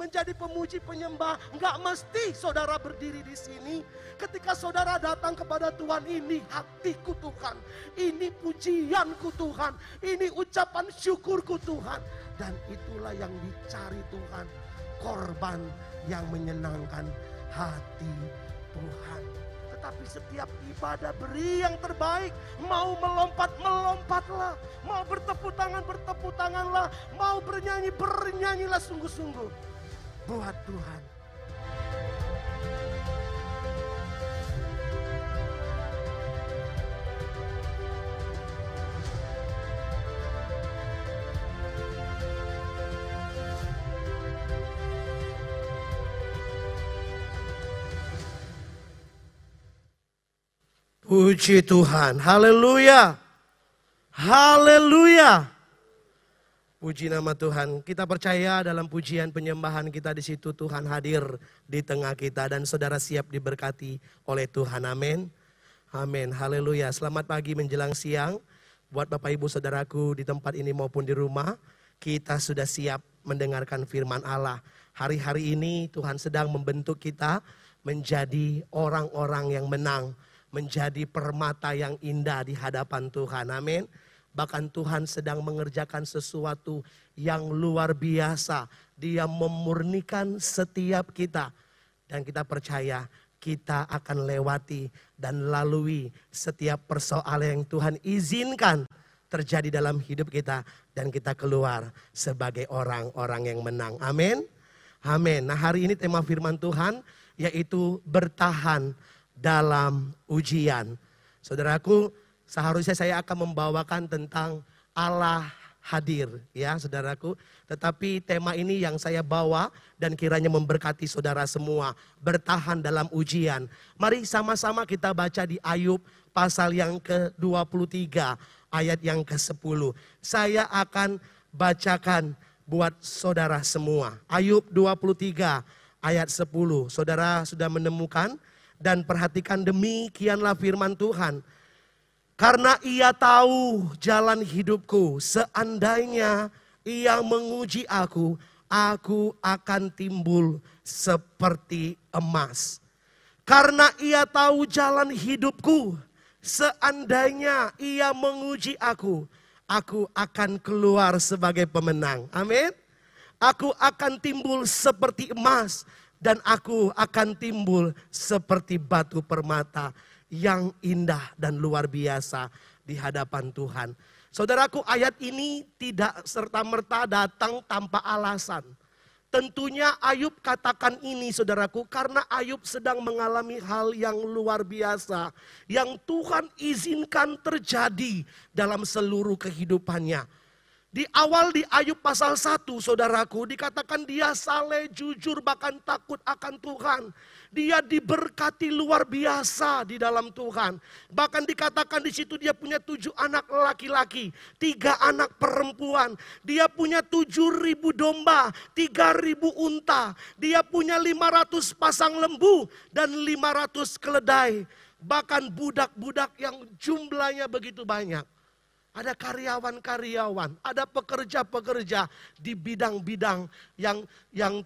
menjadi pemuji penyembah. Nggak mesti saudara berdiri di sini. Ketika saudara datang kepada Tuhan, ini hatiku Tuhan. Ini pujianku Tuhan. Ini ucapan syukurku Tuhan. Dan itulah yang dicari Tuhan. Korban yang menyenangkan hati Tuhan. Tetapi setiap ibadah beri yang terbaik. Mau melompat, melompatlah. Mau bertepuk tangan, bertepuk tanganlah. Mau bernyanyi, bernyanyilah sungguh-sungguh. Buat Tuhan. Puji Tuhan. Haleluya. Haleluya. Puji nama Tuhan. Kita percaya dalam pujian penyembahan kita di situ Tuhan hadir di tengah kita dan saudara siap diberkati oleh Tuhan. Amin. Amin. Haleluya. Selamat pagi menjelang siang buat Bapak Ibu Saudaraku di tempat ini maupun di rumah. Kita sudah siap mendengarkan firman Allah. Hari-hari ini Tuhan sedang membentuk kita menjadi orang-orang yang menang menjadi permata yang indah di hadapan Tuhan. Amin. Bahkan Tuhan sedang mengerjakan sesuatu yang luar biasa. Dia memurnikan setiap kita. Dan kita percaya kita akan lewati dan lalui setiap persoalan yang Tuhan izinkan terjadi dalam hidup kita. Dan kita keluar sebagai orang-orang yang menang. Amin. Amin. Nah hari ini tema firman Tuhan yaitu bertahan dalam ujian. Saudaraku, seharusnya saya akan membawakan tentang Allah hadir ya saudaraku. Tetapi tema ini yang saya bawa dan kiranya memberkati saudara semua. Bertahan dalam ujian. Mari sama-sama kita baca di Ayub pasal yang ke-23 ayat yang ke-10. Saya akan bacakan buat saudara semua. Ayub 23 ayat 10. Saudara sudah menemukan? Dan perhatikan demikianlah firman Tuhan. Karena ia tahu jalan hidupku, seandainya ia menguji aku, aku akan timbul seperti emas. Karena ia tahu jalan hidupku, seandainya ia menguji aku, aku akan keluar sebagai pemenang. Amin. Aku akan timbul seperti emas dan aku akan timbul seperti batu permata yang indah dan luar biasa di hadapan Tuhan. Saudaraku, ayat ini tidak serta-merta datang tanpa alasan. Tentunya Ayub katakan ini saudaraku karena Ayub sedang mengalami hal yang luar biasa. Yang Tuhan izinkan terjadi dalam seluruh kehidupannya. Di awal di Ayub pasal 1 saudaraku dikatakan dia saleh, jujur bahkan takut akan Tuhan. Dia diberkati luar biasa di dalam Tuhan. Bahkan dikatakan di situ dia punya tujuh anak laki-laki, tiga anak perempuan. Dia punya tujuh ribu domba, tiga ribu unta. Dia punya lima ratus pasang lembu dan lima ratus keledai. Bahkan budak-budak yang jumlahnya begitu banyak. Ada karyawan-karyawan, ada pekerja-pekerja di bidang-bidang yang yang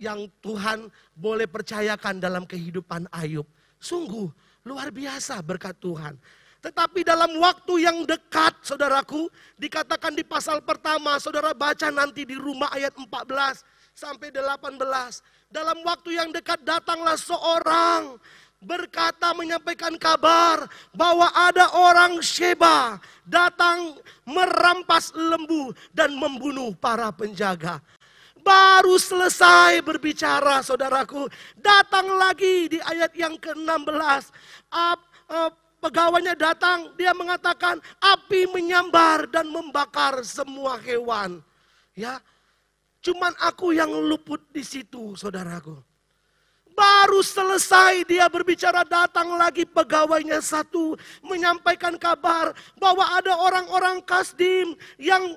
yang Tuhan boleh percayakan dalam kehidupan Ayub. Sungguh luar biasa berkat Tuhan. Tetapi dalam waktu yang dekat, saudaraku, dikatakan di pasal pertama, saudara baca nanti di rumah ayat 14 sampai 18. Dalam waktu yang dekat datanglah seorang berkata menyampaikan kabar bahwa ada orang Sheba datang merampas lembu dan membunuh para penjaga. Baru selesai berbicara saudaraku, datang lagi di ayat yang ke-16. Pegawainya datang, dia mengatakan api menyambar dan membakar semua hewan. Ya, cuman aku yang luput di situ, saudaraku. Baru selesai dia berbicara datang lagi pegawainya satu menyampaikan kabar bahwa ada orang-orang Kasdim yang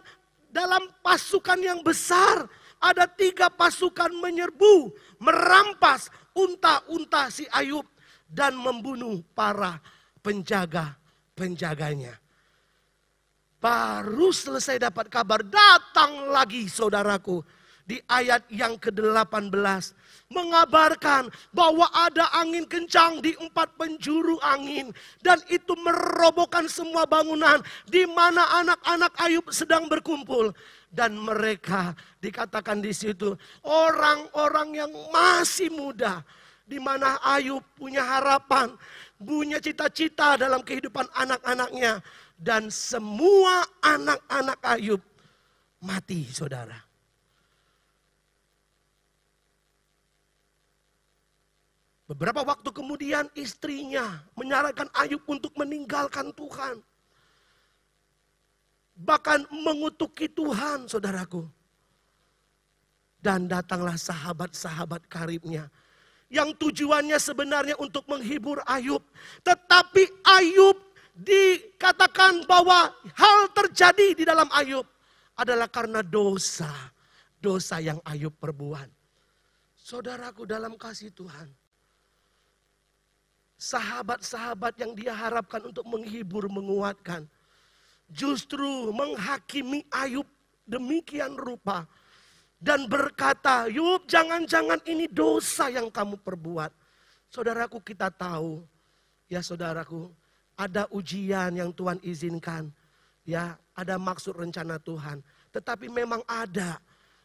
dalam pasukan yang besar ada tiga pasukan menyerbu merampas unta-unta si Ayub dan membunuh para penjaga-penjaganya. Baru selesai dapat kabar datang lagi saudaraku. Di ayat yang ke-18 mengabarkan bahwa ada angin kencang di empat penjuru angin. Dan itu merobohkan semua bangunan di mana anak-anak Ayub sedang berkumpul dan mereka dikatakan di situ orang-orang yang masih muda di mana Ayub punya harapan, punya cita-cita dalam kehidupan anak-anaknya dan semua anak-anak Ayub mati, Saudara. Beberapa waktu kemudian istrinya menyarankan Ayub untuk meninggalkan Tuhan. Bahkan mengutuki Tuhan saudaraku. Dan datanglah sahabat-sahabat karibnya. Yang tujuannya sebenarnya untuk menghibur Ayub. Tetapi Ayub dikatakan bahwa hal terjadi di dalam Ayub adalah karena dosa. Dosa yang Ayub perbuat. Saudaraku dalam kasih Tuhan sahabat-sahabat yang dia harapkan untuk menghibur, menguatkan. Justru menghakimi Ayub demikian rupa. Dan berkata, Yub jangan-jangan ini dosa yang kamu perbuat. Saudaraku kita tahu, ya saudaraku, ada ujian yang Tuhan izinkan. Ya, ada maksud rencana Tuhan. Tetapi memang ada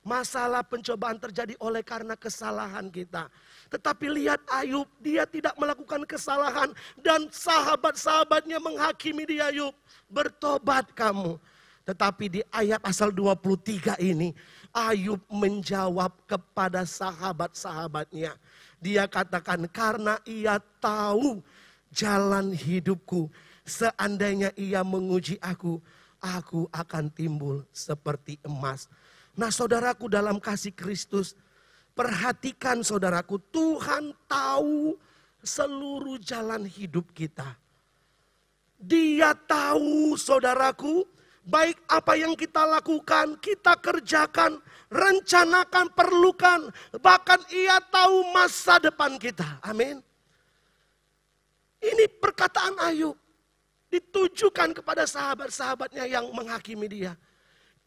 Masalah pencobaan terjadi oleh karena kesalahan kita. Tetapi lihat Ayub, dia tidak melakukan kesalahan. Dan sahabat-sahabatnya menghakimi dia Ayub. Bertobat kamu. Tetapi di ayat asal 23 ini, Ayub menjawab kepada sahabat-sahabatnya. Dia katakan, karena ia tahu jalan hidupku. Seandainya ia menguji aku, aku akan timbul seperti emas Nah saudaraku dalam kasih Kristus, perhatikan saudaraku, Tuhan tahu seluruh jalan hidup kita. Dia tahu saudaraku, baik apa yang kita lakukan, kita kerjakan, rencanakan, perlukan. Bahkan ia tahu masa depan kita. Amin. Ini perkataan Ayub. Ditujukan kepada sahabat-sahabatnya yang menghakimi dia.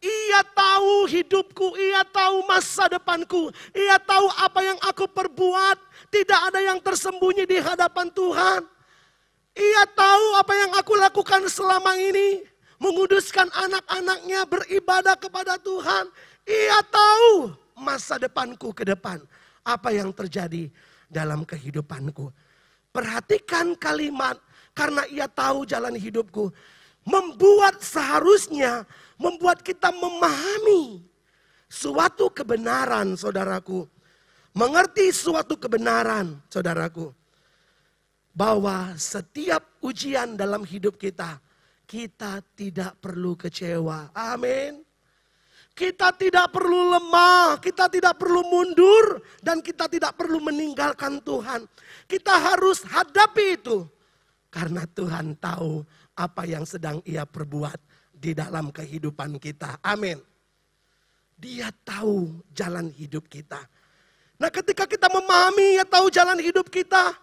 Ia tahu hidupku, ia tahu masa depanku, ia tahu apa yang aku perbuat. Tidak ada yang tersembunyi di hadapan Tuhan. Ia tahu apa yang aku lakukan selama ini. Menguduskan anak-anaknya beribadah kepada Tuhan. Ia tahu masa depanku ke depan. Apa yang terjadi dalam kehidupanku. Perhatikan kalimat karena ia tahu jalan hidupku. Membuat seharusnya membuat kita memahami suatu kebenaran, saudaraku. Mengerti suatu kebenaran, saudaraku. Bahwa setiap ujian dalam hidup kita, kita tidak perlu kecewa. Amin. Kita tidak perlu lemah, kita tidak perlu mundur, dan kita tidak perlu meninggalkan Tuhan. Kita harus hadapi itu, karena Tuhan tahu apa yang sedang Ia perbuat di dalam kehidupan kita. Amin. Dia tahu jalan hidup kita. Nah ketika kita memahami ya tahu jalan hidup kita,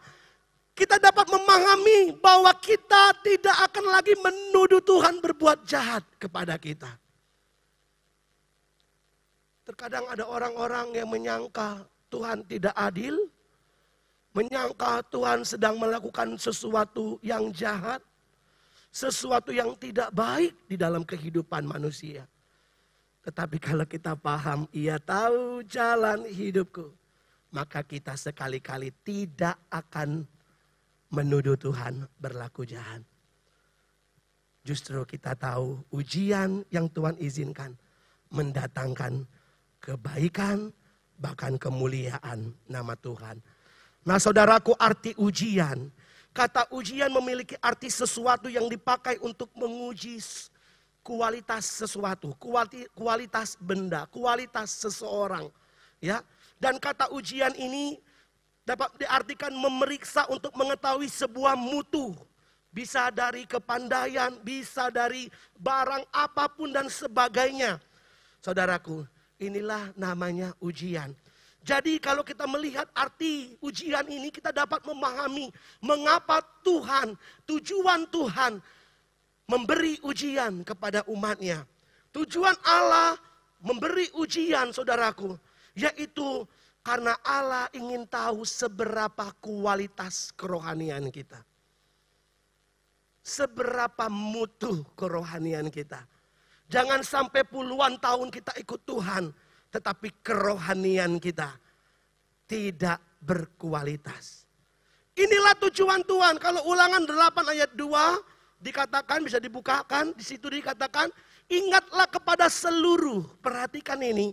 kita dapat memahami bahwa kita tidak akan lagi menuduh Tuhan berbuat jahat kepada kita. Terkadang ada orang-orang yang menyangka Tuhan tidak adil, menyangka Tuhan sedang melakukan sesuatu yang jahat, sesuatu yang tidak baik di dalam kehidupan manusia. Tetapi kalau kita paham, ia tahu jalan hidupku. Maka kita sekali-kali tidak akan menuduh Tuhan berlaku jahat. Justru kita tahu ujian yang Tuhan izinkan mendatangkan kebaikan bahkan kemuliaan nama Tuhan. Nah saudaraku arti ujian Kata ujian memiliki arti sesuatu yang dipakai untuk menguji kualitas sesuatu, kualitas benda, kualitas seseorang, ya. Dan kata ujian ini dapat diartikan memeriksa untuk mengetahui sebuah mutu. Bisa dari kepandaian, bisa dari barang apa pun dan sebagainya. Saudaraku, inilah namanya ujian. Jadi kalau kita melihat arti ujian ini kita dapat memahami mengapa Tuhan, tujuan Tuhan memberi ujian kepada umatnya. Tujuan Allah memberi ujian saudaraku. Yaitu karena Allah ingin tahu seberapa kualitas kerohanian kita. Seberapa mutu kerohanian kita. Jangan sampai puluhan tahun kita ikut Tuhan. Tetapi kerohanian kita tidak berkualitas. Inilah tujuan Tuhan. Kalau ulangan 8 ayat 2 dikatakan, bisa dibukakan. Di situ dikatakan, ingatlah kepada seluruh, perhatikan ini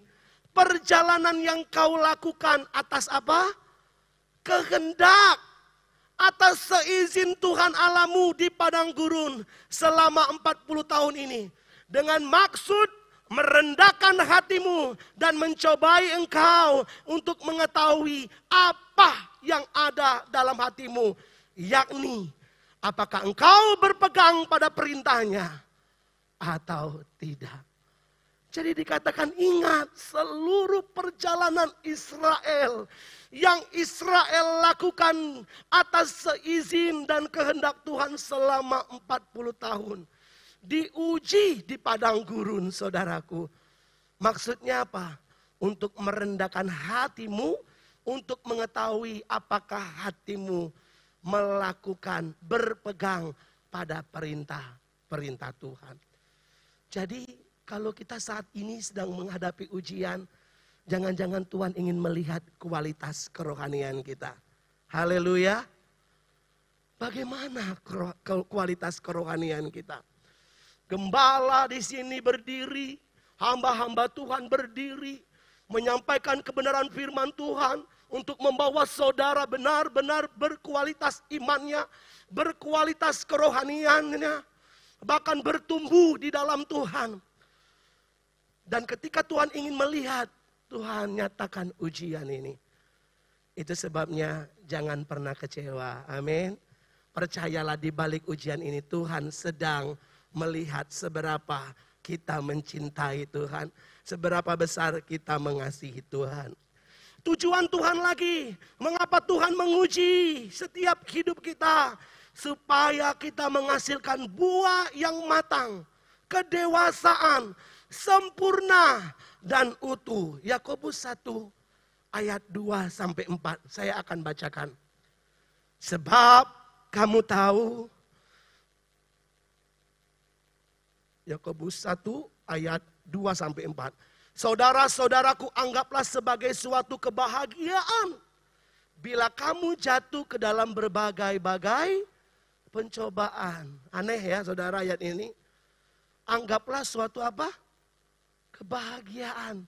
perjalanan yang kau lakukan atas apa? Kehendak. Atas seizin Tuhan alamu di padang gurun selama 40 tahun ini. Dengan maksud merendahkan hatimu dan mencobai engkau untuk mengetahui apa yang ada dalam hatimu. Yakni apakah engkau berpegang pada perintahnya atau tidak. Jadi dikatakan ingat seluruh perjalanan Israel yang Israel lakukan atas seizin dan kehendak Tuhan selama 40 tahun. Diuji di padang gurun saudaraku. Maksudnya apa? Untuk merendahkan hatimu, untuk mengetahui apakah hatimu melakukan, berpegang pada perintah-perintah Tuhan. Jadi kalau kita saat ini sedang menghadapi ujian, jangan-jangan Tuhan ingin melihat kualitas kerohanian kita. Haleluya. Bagaimana kualitas kerohanian kita? Gembala di sini berdiri, hamba-hamba Tuhan berdiri, menyampaikan kebenaran firman Tuhan untuk membawa saudara benar-benar berkualitas imannya, berkualitas kerohaniannya, bahkan bertumbuh di dalam Tuhan. Dan ketika Tuhan ingin melihat, Tuhan nyatakan ujian ini. Itu sebabnya jangan pernah kecewa. Amin. Percayalah di balik ujian ini Tuhan sedang melihat seberapa kita mencintai Tuhan. Seberapa besar kita mengasihi Tuhan. Tujuan Tuhan lagi, mengapa Tuhan menguji setiap hidup kita. Supaya kita menghasilkan buah yang matang, kedewasaan, sempurna dan utuh. Yakobus 1 ayat 2 sampai 4 saya akan bacakan. Sebab kamu tahu Yakobus 1 ayat 2 sampai 4. Saudara-saudaraku anggaplah sebagai suatu kebahagiaan bila kamu jatuh ke dalam berbagai-bagai pencobaan. Aneh ya saudara ayat ini. Anggaplah suatu apa? kebahagiaan.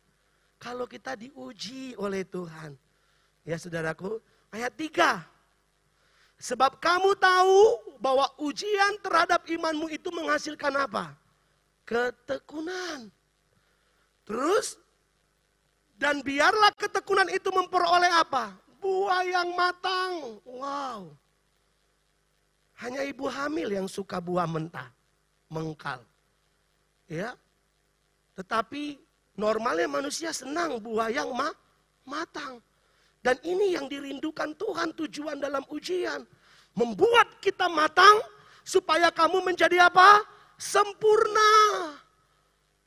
Kalau kita diuji oleh Tuhan. Ya saudaraku, ayat 3. Sebab kamu tahu bahwa ujian terhadap imanmu itu menghasilkan apa? Ketekunan. Terus, dan biarlah ketekunan itu memperoleh apa? Buah yang matang. Wow. Hanya ibu hamil yang suka buah mentah, mengkal. Ya, tetapi normalnya manusia senang buah yang ma matang. Dan ini yang dirindukan Tuhan tujuan dalam ujian. Membuat kita matang supaya kamu menjadi apa? Sempurna.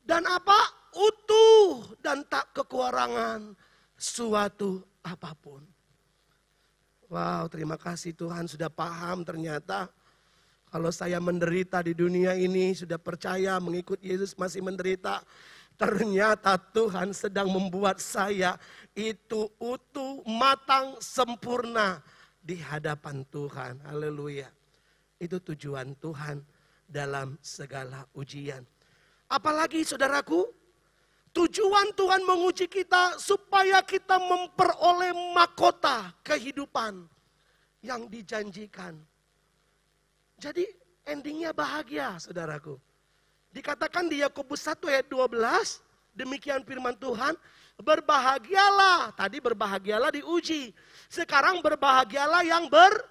Dan apa? Utuh dan tak kekurangan suatu apa pun. Wow, terima kasih Tuhan sudah paham ternyata kalau saya menderita di dunia ini, sudah percaya mengikut Yesus masih menderita. Ternyata Tuhan sedang membuat saya itu utuh, matang, sempurna di hadapan Tuhan. Haleluya. Itu tujuan Tuhan dalam segala ujian. Apalagi saudaraku, tujuan Tuhan menguji kita supaya kita memperoleh mahkota kehidupan yang dijanjikan jadi endingnya bahagia saudaraku. Dikatakan di Yakobus 1 ayat 12, demikian firman Tuhan, berbahagialah. Tadi berbahagialah diuji. Sekarang berbahagialah yang ber,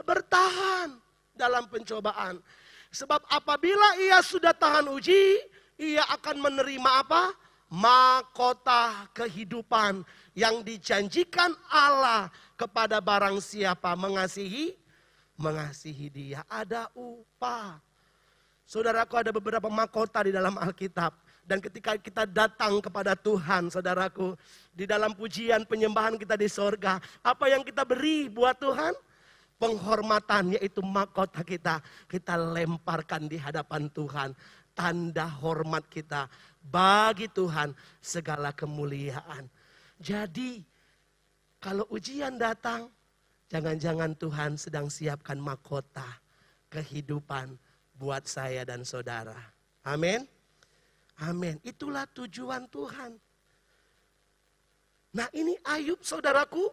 bertahan dalam pencobaan. Sebab apabila ia sudah tahan uji, ia akan menerima apa? Mahkota kehidupan yang dijanjikan Allah kepada barang siapa mengasihi mengasihi dia. Ada upah. Saudaraku ada beberapa mahkota di dalam Alkitab. Dan ketika kita datang kepada Tuhan, saudaraku, di dalam pujian penyembahan kita di sorga, apa yang kita beri buat Tuhan? Penghormatan, yaitu mahkota kita, kita lemparkan di hadapan Tuhan. Tanda hormat kita bagi Tuhan segala kemuliaan. Jadi, kalau ujian datang, jangan-jangan Tuhan sedang siapkan mahkota kehidupan buat saya dan saudara. Amin. Amin. Itulah tujuan Tuhan. Nah ini Ayub saudaraku.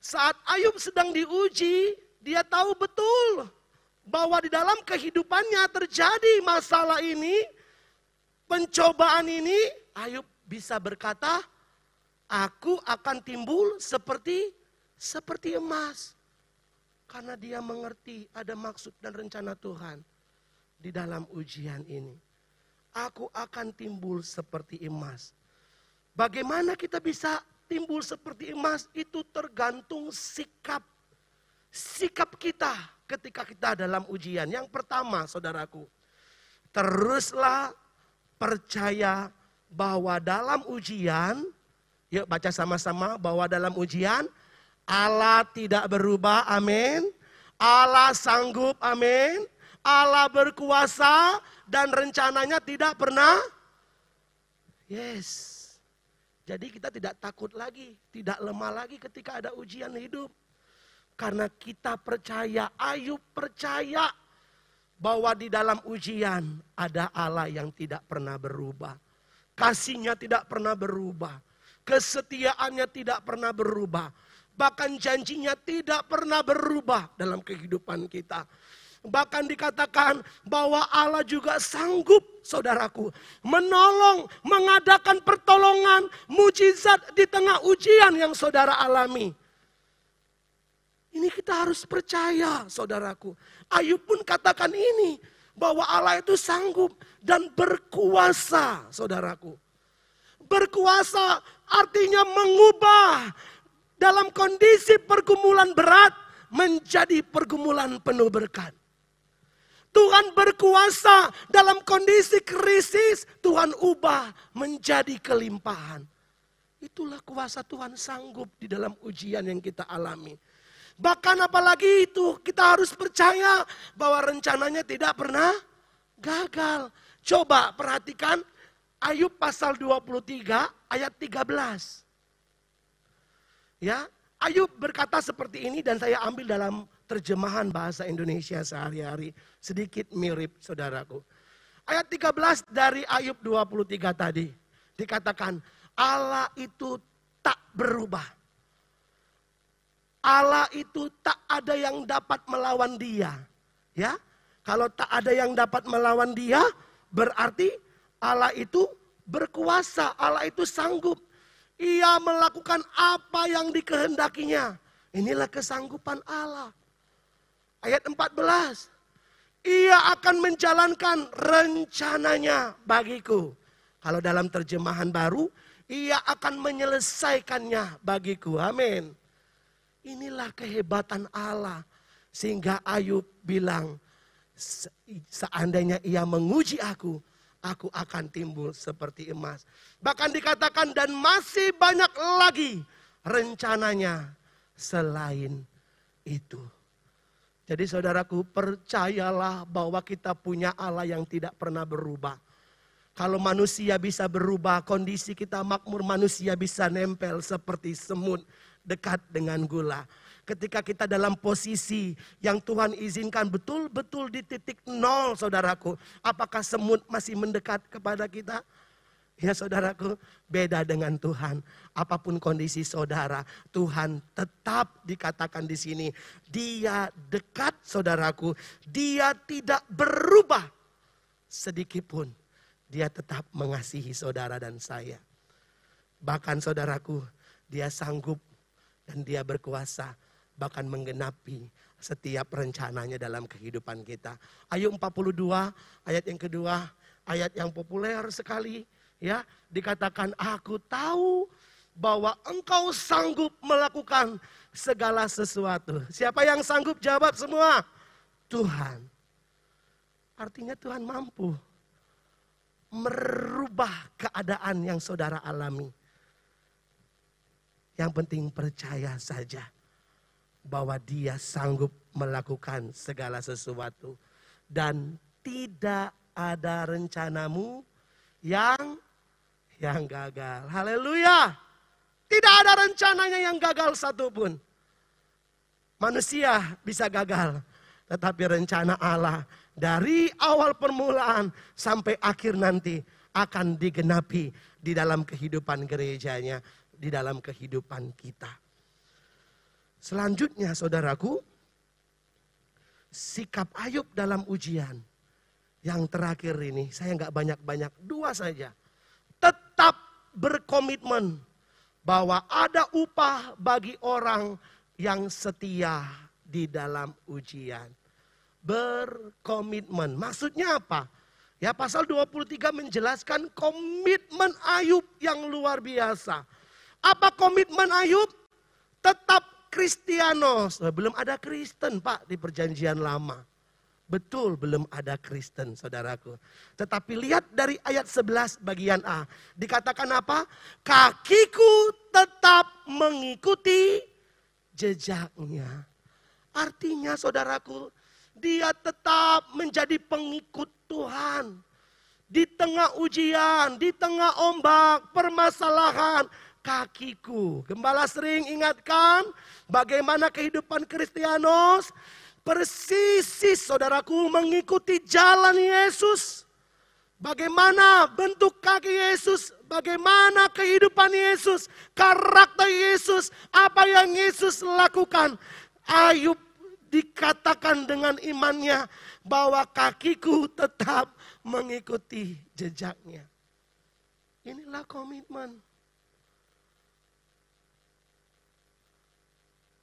Saat Ayub sedang diuji, dia tahu betul bahwa di dalam kehidupannya terjadi masalah ini, pencobaan ini, Ayub bisa berkata, aku akan timbul seperti seperti emas. Karena dia mengerti ada maksud dan rencana Tuhan di dalam ujian ini aku akan timbul seperti emas. Bagaimana kita bisa timbul seperti emas? Itu tergantung sikap. Sikap kita ketika kita dalam ujian. Yang pertama saudaraku, teruslah percaya bahwa dalam ujian, yuk baca sama-sama bahwa dalam ujian Allah tidak berubah, amin. Allah sanggup, amin. Allah berkuasa, dan rencananya tidak pernah yes. Jadi kita tidak takut lagi, tidak lemah lagi ketika ada ujian hidup. Karena kita percaya, Ayub percaya bahwa di dalam ujian ada Allah yang tidak pernah berubah. Kasihnya tidak pernah berubah. Kesetiaannya tidak pernah berubah. Bahkan janjinya tidak pernah berubah dalam kehidupan kita. Bahkan dikatakan bahwa Allah juga sanggup, saudaraku, menolong, mengadakan pertolongan, mujizat di tengah ujian yang saudara alami. Ini kita harus percaya, saudaraku. Ayub pun katakan ini, bahwa Allah itu sanggup dan berkuasa, saudaraku. Berkuasa artinya mengubah dalam kondisi pergumulan berat menjadi pergumulan penuh berkat. Tuhan berkuasa dalam kondisi krisis, Tuhan ubah menjadi kelimpahan. Itulah kuasa Tuhan sanggup di dalam ujian yang kita alami. Bahkan apalagi itu kita harus percaya bahwa rencananya tidak pernah gagal. Coba perhatikan Ayub pasal 23 ayat 13. Ya, Ayub berkata seperti ini dan saya ambil dalam terjemahan bahasa Indonesia sehari-hari. Sedikit mirip saudaraku. Ayat 13 dari Ayub 23 tadi. Dikatakan Allah itu tak berubah. Allah itu tak ada yang dapat melawan dia. Ya, kalau tak ada yang dapat melawan dia, berarti Allah itu berkuasa, Allah itu sanggup. Ia melakukan apa yang dikehendakinya. Inilah kesanggupan Allah. Ayat 14. Ia akan menjalankan rencananya bagiku. Kalau dalam terjemahan baru, ia akan menyelesaikannya bagiku. Amin. Inilah kehebatan Allah. Sehingga Ayub bilang, seandainya ia menguji aku, aku akan timbul seperti emas. Bahkan dikatakan dan masih banyak lagi rencananya selain itu. Jadi saudaraku percayalah bahwa kita punya Allah yang tidak pernah berubah. Kalau manusia bisa berubah, kondisi kita makmur manusia bisa nempel seperti semut dekat dengan gula. Ketika kita dalam posisi yang Tuhan izinkan betul-betul di titik nol saudaraku. Apakah semut masih mendekat kepada kita? Ya saudaraku, beda dengan Tuhan. Apa pun kondisi saudara, Tuhan tetap dikatakan di sini. Dia dekat saudaraku, dia tidak berubah sedikit pun. Dia tetap mengasihi saudara dan saya. Bahkan saudaraku, dia sanggup dan dia berkuasa bahkan menggenapi setiap rencananya dalam kehidupan kita. Ayat 42, ayat yang kedua, ayat yang populer sekali ya dikatakan aku tahu bahwa engkau sanggup melakukan segala sesuatu. Siapa yang sanggup jawab semua? Tuhan. Artinya Tuhan mampu. merubah keadaan yang saudara alami. Yang penting percaya saja bahwa dia sanggup melakukan segala sesuatu. Dan tidak ada rencanamu yang yang gagal. Haleluya. Tidak ada rencananya yang gagal satupun. Manusia bisa gagal. Tetapi rencana Allah dari awal permulaan sampai akhir nanti akan digenapi di dalam kehidupan gerejanya, di dalam kehidupan kita. Selanjutnya saudaraku, sikap Ayub dalam ujian. Yang terakhir ini, saya nggak banyak-banyak, dua saja. Tetap berkomitmen bahwa ada upah bagi orang yang setia di dalam ujian. Berkomitmen. Maksudnya apa? Ya pasal 23 menjelaskan komitmen Ayub yang luar biasa. Apa komitmen Ayub? Tetap Kristianos. Belum ada Kristen Pak di perjanjian lama. Betul belum ada Kristen saudaraku. Tetapi lihat dari ayat 11 bagian A. Dikatakan apa? Kakiku tetap mengikuti jejaknya. Artinya saudaraku, dia tetap menjadi pengikut Tuhan. Di tengah ujian, di tengah ombak, permasalahan, kakiku. Gembala sering ingatkan bagaimana kehidupan Kristianos persis saudaraku mengikuti jalan Yesus. Bagaimana bentuk kaki Yesus, bagaimana kehidupan Yesus, karakter Yesus, apa yang Yesus lakukan. Ayub dikatakan dengan imannya bahwa kakiku tetap mengikuti jejaknya. Inilah komitmen.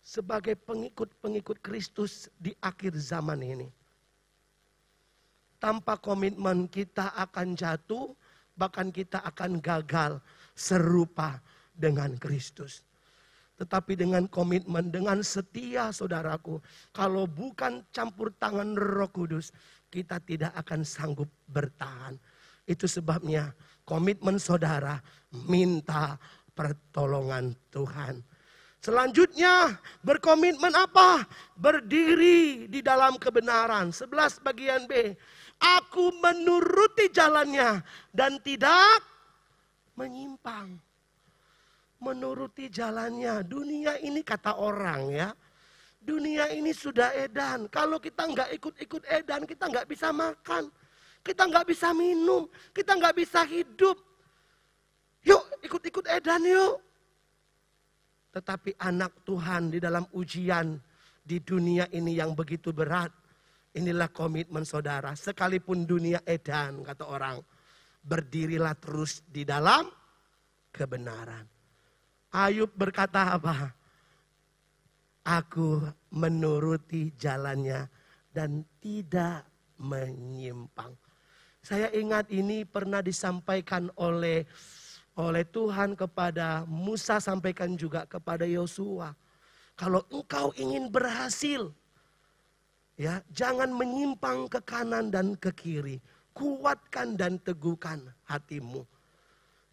Sebagai pengikut-pengikut Kristus di akhir zaman ini. Tanpa komitmen kita akan jatuh, bahkan kita akan gagal serupa dengan Kristus. Tetapi dengan komitmen, dengan setia saudaraku, kalau bukan campur tangan roh kudus, kita tidak akan sanggup bertahan. Itu sebabnya komitmen saudara minta pertolongan Tuhan. Selanjutnya berkomitmen apa? Berdiri di dalam kebenaran. 11 bagian B. Aku menuruti jalannya dan tidak menyimpang. Menuruti jalannya. Dunia ini kata orang ya. Dunia ini sudah edan. Kalau kita nggak ikut-ikut edan, kita nggak bisa makan. Kita nggak bisa minum. Kita nggak bisa hidup. Yuk ikut-ikut edan yuk. Tetapi anak Tuhan di dalam ujian di dunia ini yang begitu berat. Inilah komitmen saudara. Sekalipun dunia edan kata orang. Berdirilah terus di dalam kebenaran. Ayub berkata apa? Aku menuruti jalannya dan tidak menyimpang. Saya ingat ini pernah disampaikan oleh oleh Tuhan kepada Musa sampaikan juga kepada Yosua. Kalau engkau ingin berhasil, ya jangan menyimpang ke kanan dan ke kiri. Kuatkan dan teguhkan hatimu.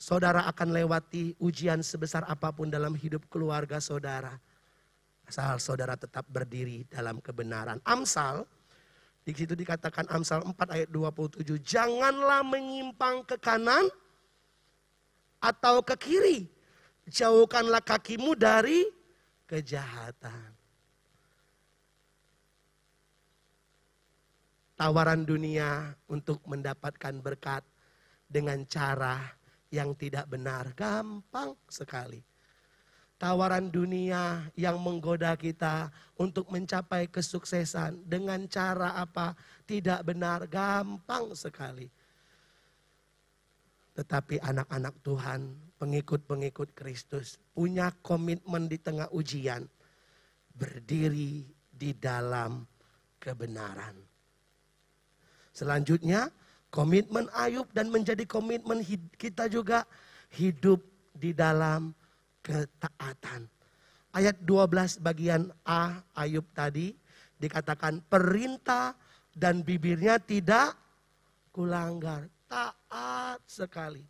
Saudara akan lewati ujian sebesar apa pun dalam hidup keluarga saudara. Asal saudara tetap berdiri dalam kebenaran. Amsal, di situ dikatakan Amsal 4 ayat 27. Janganlah menyimpang ke kanan atau ke kiri. Jauhkanlah kakimu dari kejahatan. Tawaran dunia untuk mendapatkan berkat dengan cara yang tidak benar gampang sekali. Tawaran dunia yang menggoda kita untuk mencapai kesuksesan dengan cara apa tidak benar gampang sekali tetapi anak-anak Tuhan, pengikut-pengikut Kristus, punya komitmen di tengah ujian, berdiri di dalam kebenaran. Selanjutnya, komitmen Ayub dan menjadi komitmen kita juga hidup di dalam ketaatan. Ayat 12 bagian A Ayub tadi dikatakan perintah dan bibirnya tidak kulanggar. Taat sekali.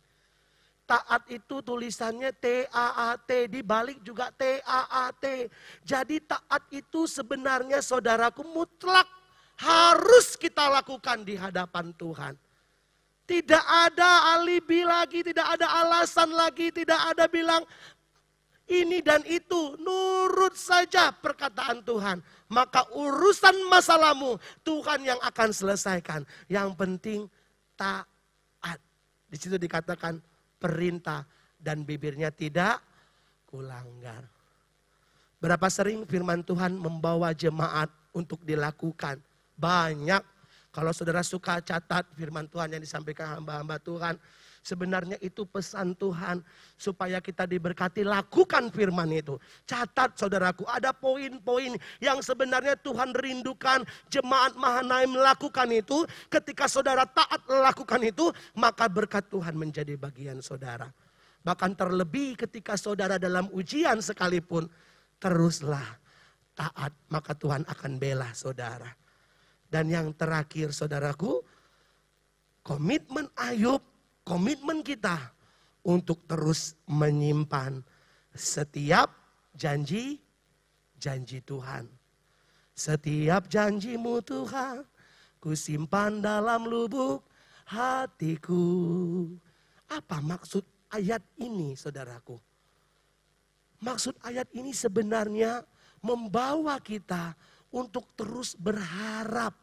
Taat itu tulisannya T-A-A-T, dibalik juga T-A-A-T. Jadi taat itu sebenarnya saudaraku mutlak harus kita lakukan di hadapan Tuhan. Tidak ada alibi lagi, tidak ada alasan lagi, tidak ada bilang ini dan itu. Nurut saja perkataan Tuhan. Maka urusan masalahmu Tuhan yang akan selesaikan. Yang penting taat. Di situ dikatakan perintah dan bibirnya tidak kulanggar. Berapa sering firman Tuhan membawa jemaat untuk dilakukan? Banyak. Kalau saudara suka catat firman Tuhan yang disampaikan hamba-hamba Tuhan. Sebenarnya itu pesan Tuhan supaya kita diberkati lakukan firman itu. Catat saudaraku ada poin-poin yang sebenarnya Tuhan rindukan jemaat Mahanaim melakukan itu. Ketika saudara taat melakukan itu maka berkat Tuhan menjadi bagian saudara. Bahkan terlebih ketika saudara dalam ujian sekalipun teruslah taat maka Tuhan akan bela saudara. Dan yang terakhir saudaraku komitmen Ayub komitmen kita untuk terus menyimpan setiap janji janji Tuhan. Setiap janjimu Tuhan, ku simpan dalam lubuk hatiku. Apa maksud ayat ini saudaraku? Maksud ayat ini sebenarnya membawa kita untuk terus berharap.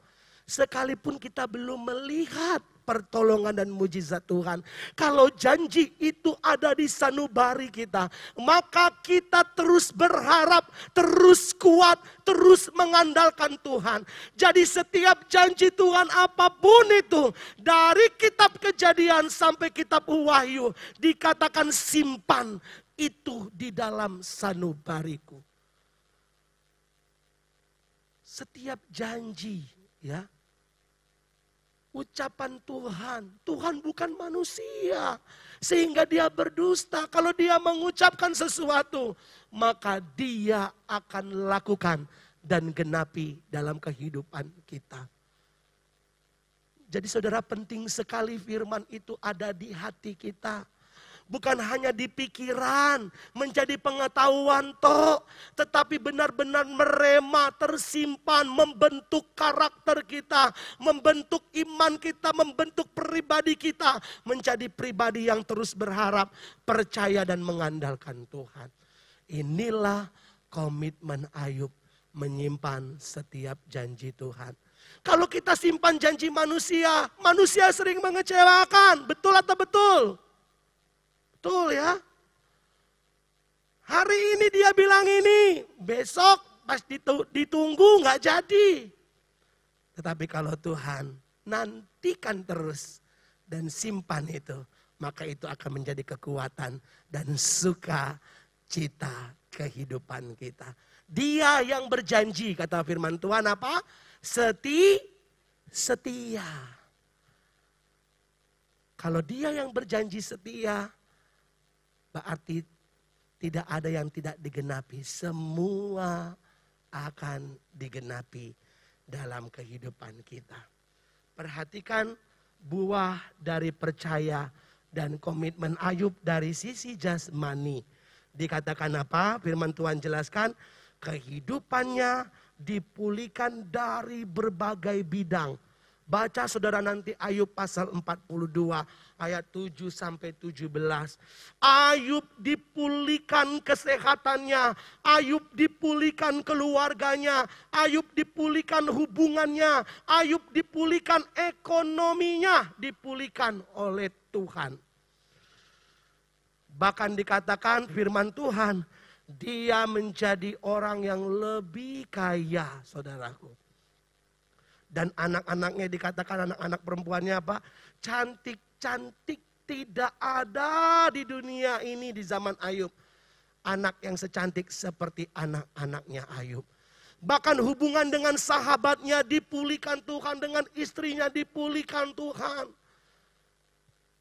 Sekalipun kita belum melihat pertolongan dan mujizat Tuhan. Kalau janji itu ada di sanubari kita, maka kita terus berharap, terus kuat, terus mengandalkan Tuhan. Jadi setiap janji Tuhan apa pun itu, dari kitab kejadian sampai kitab wahyu, dikatakan simpan itu di dalam sanubariku. Setiap janji ya ucapan Tuhan. Tuhan bukan manusia. Sehingga dia berdusta. Kalau dia mengucapkan sesuatu, maka dia akan lakukan dan genapi dalam kehidupan kita. Jadi saudara penting sekali firman itu ada di hati kita bukan hanya di pikiran, menjadi pengetahuan toh, tetapi benar-benar merema, tersimpan, membentuk karakter kita, membentuk iman kita, membentuk pribadi kita, menjadi pribadi yang terus berharap, percaya dan mengandalkan Tuhan. Inilah komitmen Ayub menyimpan setiap janji Tuhan. Kalau kita simpan janji manusia, manusia sering mengecewakan. Betul atau betul? Betul ya. Hari ini dia bilang ini, besok pas ditunggu nggak jadi. Tetapi kalau Tuhan nantikan terus dan simpan itu, maka itu akan menjadi kekuatan dan suka cita kehidupan kita. Dia yang berjanji, kata firman Tuhan apa? Seti, setia. Kalau dia yang berjanji setia, Berarti tidak ada yang tidak digenapi. Semua akan digenapi dalam kehidupan kita. Perhatikan buah dari percaya dan komitmen Ayub dari sisi jasmani. Dikatakan apa? Firman Tuhan jelaskan, kehidupannya dipulihkan dari berbagai bidang Baca saudara nanti Ayub pasal 42 ayat 7 sampai 17. Ayub dipulihkan kesehatannya, Ayub dipulihkan keluarganya, Ayub dipulihkan hubungannya, Ayub dipulihkan ekonominya, dipulihkan oleh Tuhan. Bahkan dikatakan firman Tuhan, dia menjadi orang yang lebih kaya, saudaraku. Dan anak-anaknya dikatakan anak-anak perempuannya apa? Cantik-cantik tidak ada di dunia ini di zaman Ayub. Anak yang secantik seperti anak-anaknya Ayub. Bahkan hubungan dengan sahabatnya dipulihkan Tuhan, dengan istrinya dipulihkan Tuhan.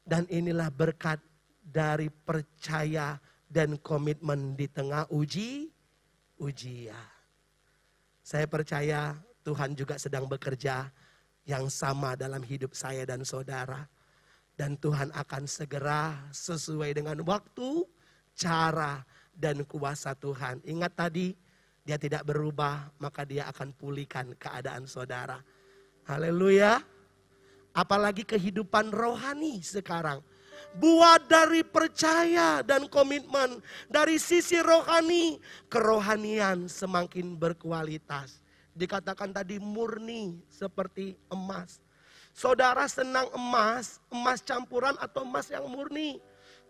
Dan inilah berkat dari percaya dan komitmen di tengah uji, ujian. Saya percaya Tuhan juga sedang bekerja yang sama dalam hidup saya dan saudara. Dan Tuhan akan segera sesuai dengan waktu, cara, dan kuasa Tuhan. Ingat tadi, dia tidak berubah, maka dia akan pulihkan keadaan saudara. Haleluya. Apalagi kehidupan rohani sekarang. Buat dari percaya dan komitmen. Dari sisi rohani, kerohanian semakin berkualitas. Dikatakan tadi murni seperti emas. Saudara senang emas, emas campuran atau emas yang murni?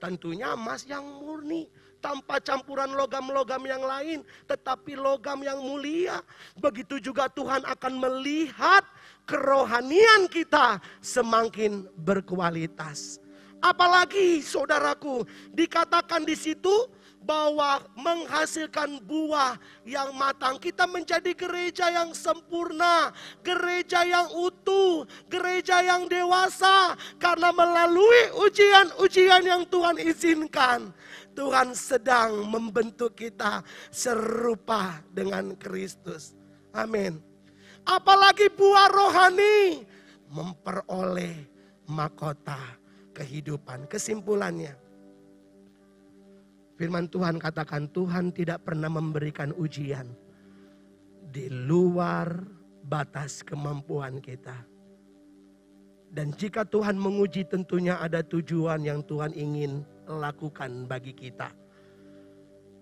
Tentunya emas yang murni tanpa campuran logam-logam yang lain, tetapi logam yang mulia. Begitu juga Tuhan akan melihat kerohanian kita semakin berkualitas. Apalagi saudaraku, dikatakan di situ bahwa menghasilkan buah yang matang. Kita menjadi gereja yang sempurna, gereja yang utuh, gereja yang dewasa. Karena melalui ujian-ujian yang Tuhan izinkan, Tuhan sedang membentuk kita serupa dengan Kristus. Amin. Apalagi buah rohani memperoleh mahkota kehidupan. Kesimpulannya, firman Tuhan katakan Tuhan tidak pernah memberikan ujian di luar batas kemampuan kita. Dan jika Tuhan menguji tentunya ada tujuan yang Tuhan ingin lakukan bagi kita.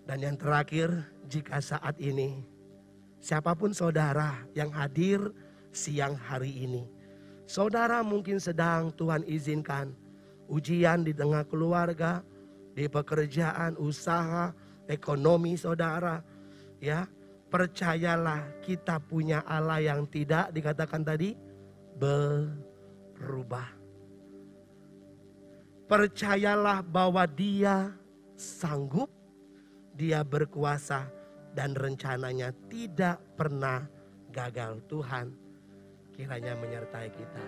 Dan yang terakhir, jika saat ini siapa pun saudara yang hadir siang hari ini, saudara mungkin sedang Tuhan izinkan ujian di tengah keluarga, di pekerjaan, usaha, ekonomi saudara. Ya, percayalah kita punya Allah yang tidak dikatakan tadi berubah. Percayalah bahwa dia sanggup, dia berkuasa dan rencananya tidak pernah gagal. Tuhan kiranya menyertai kita.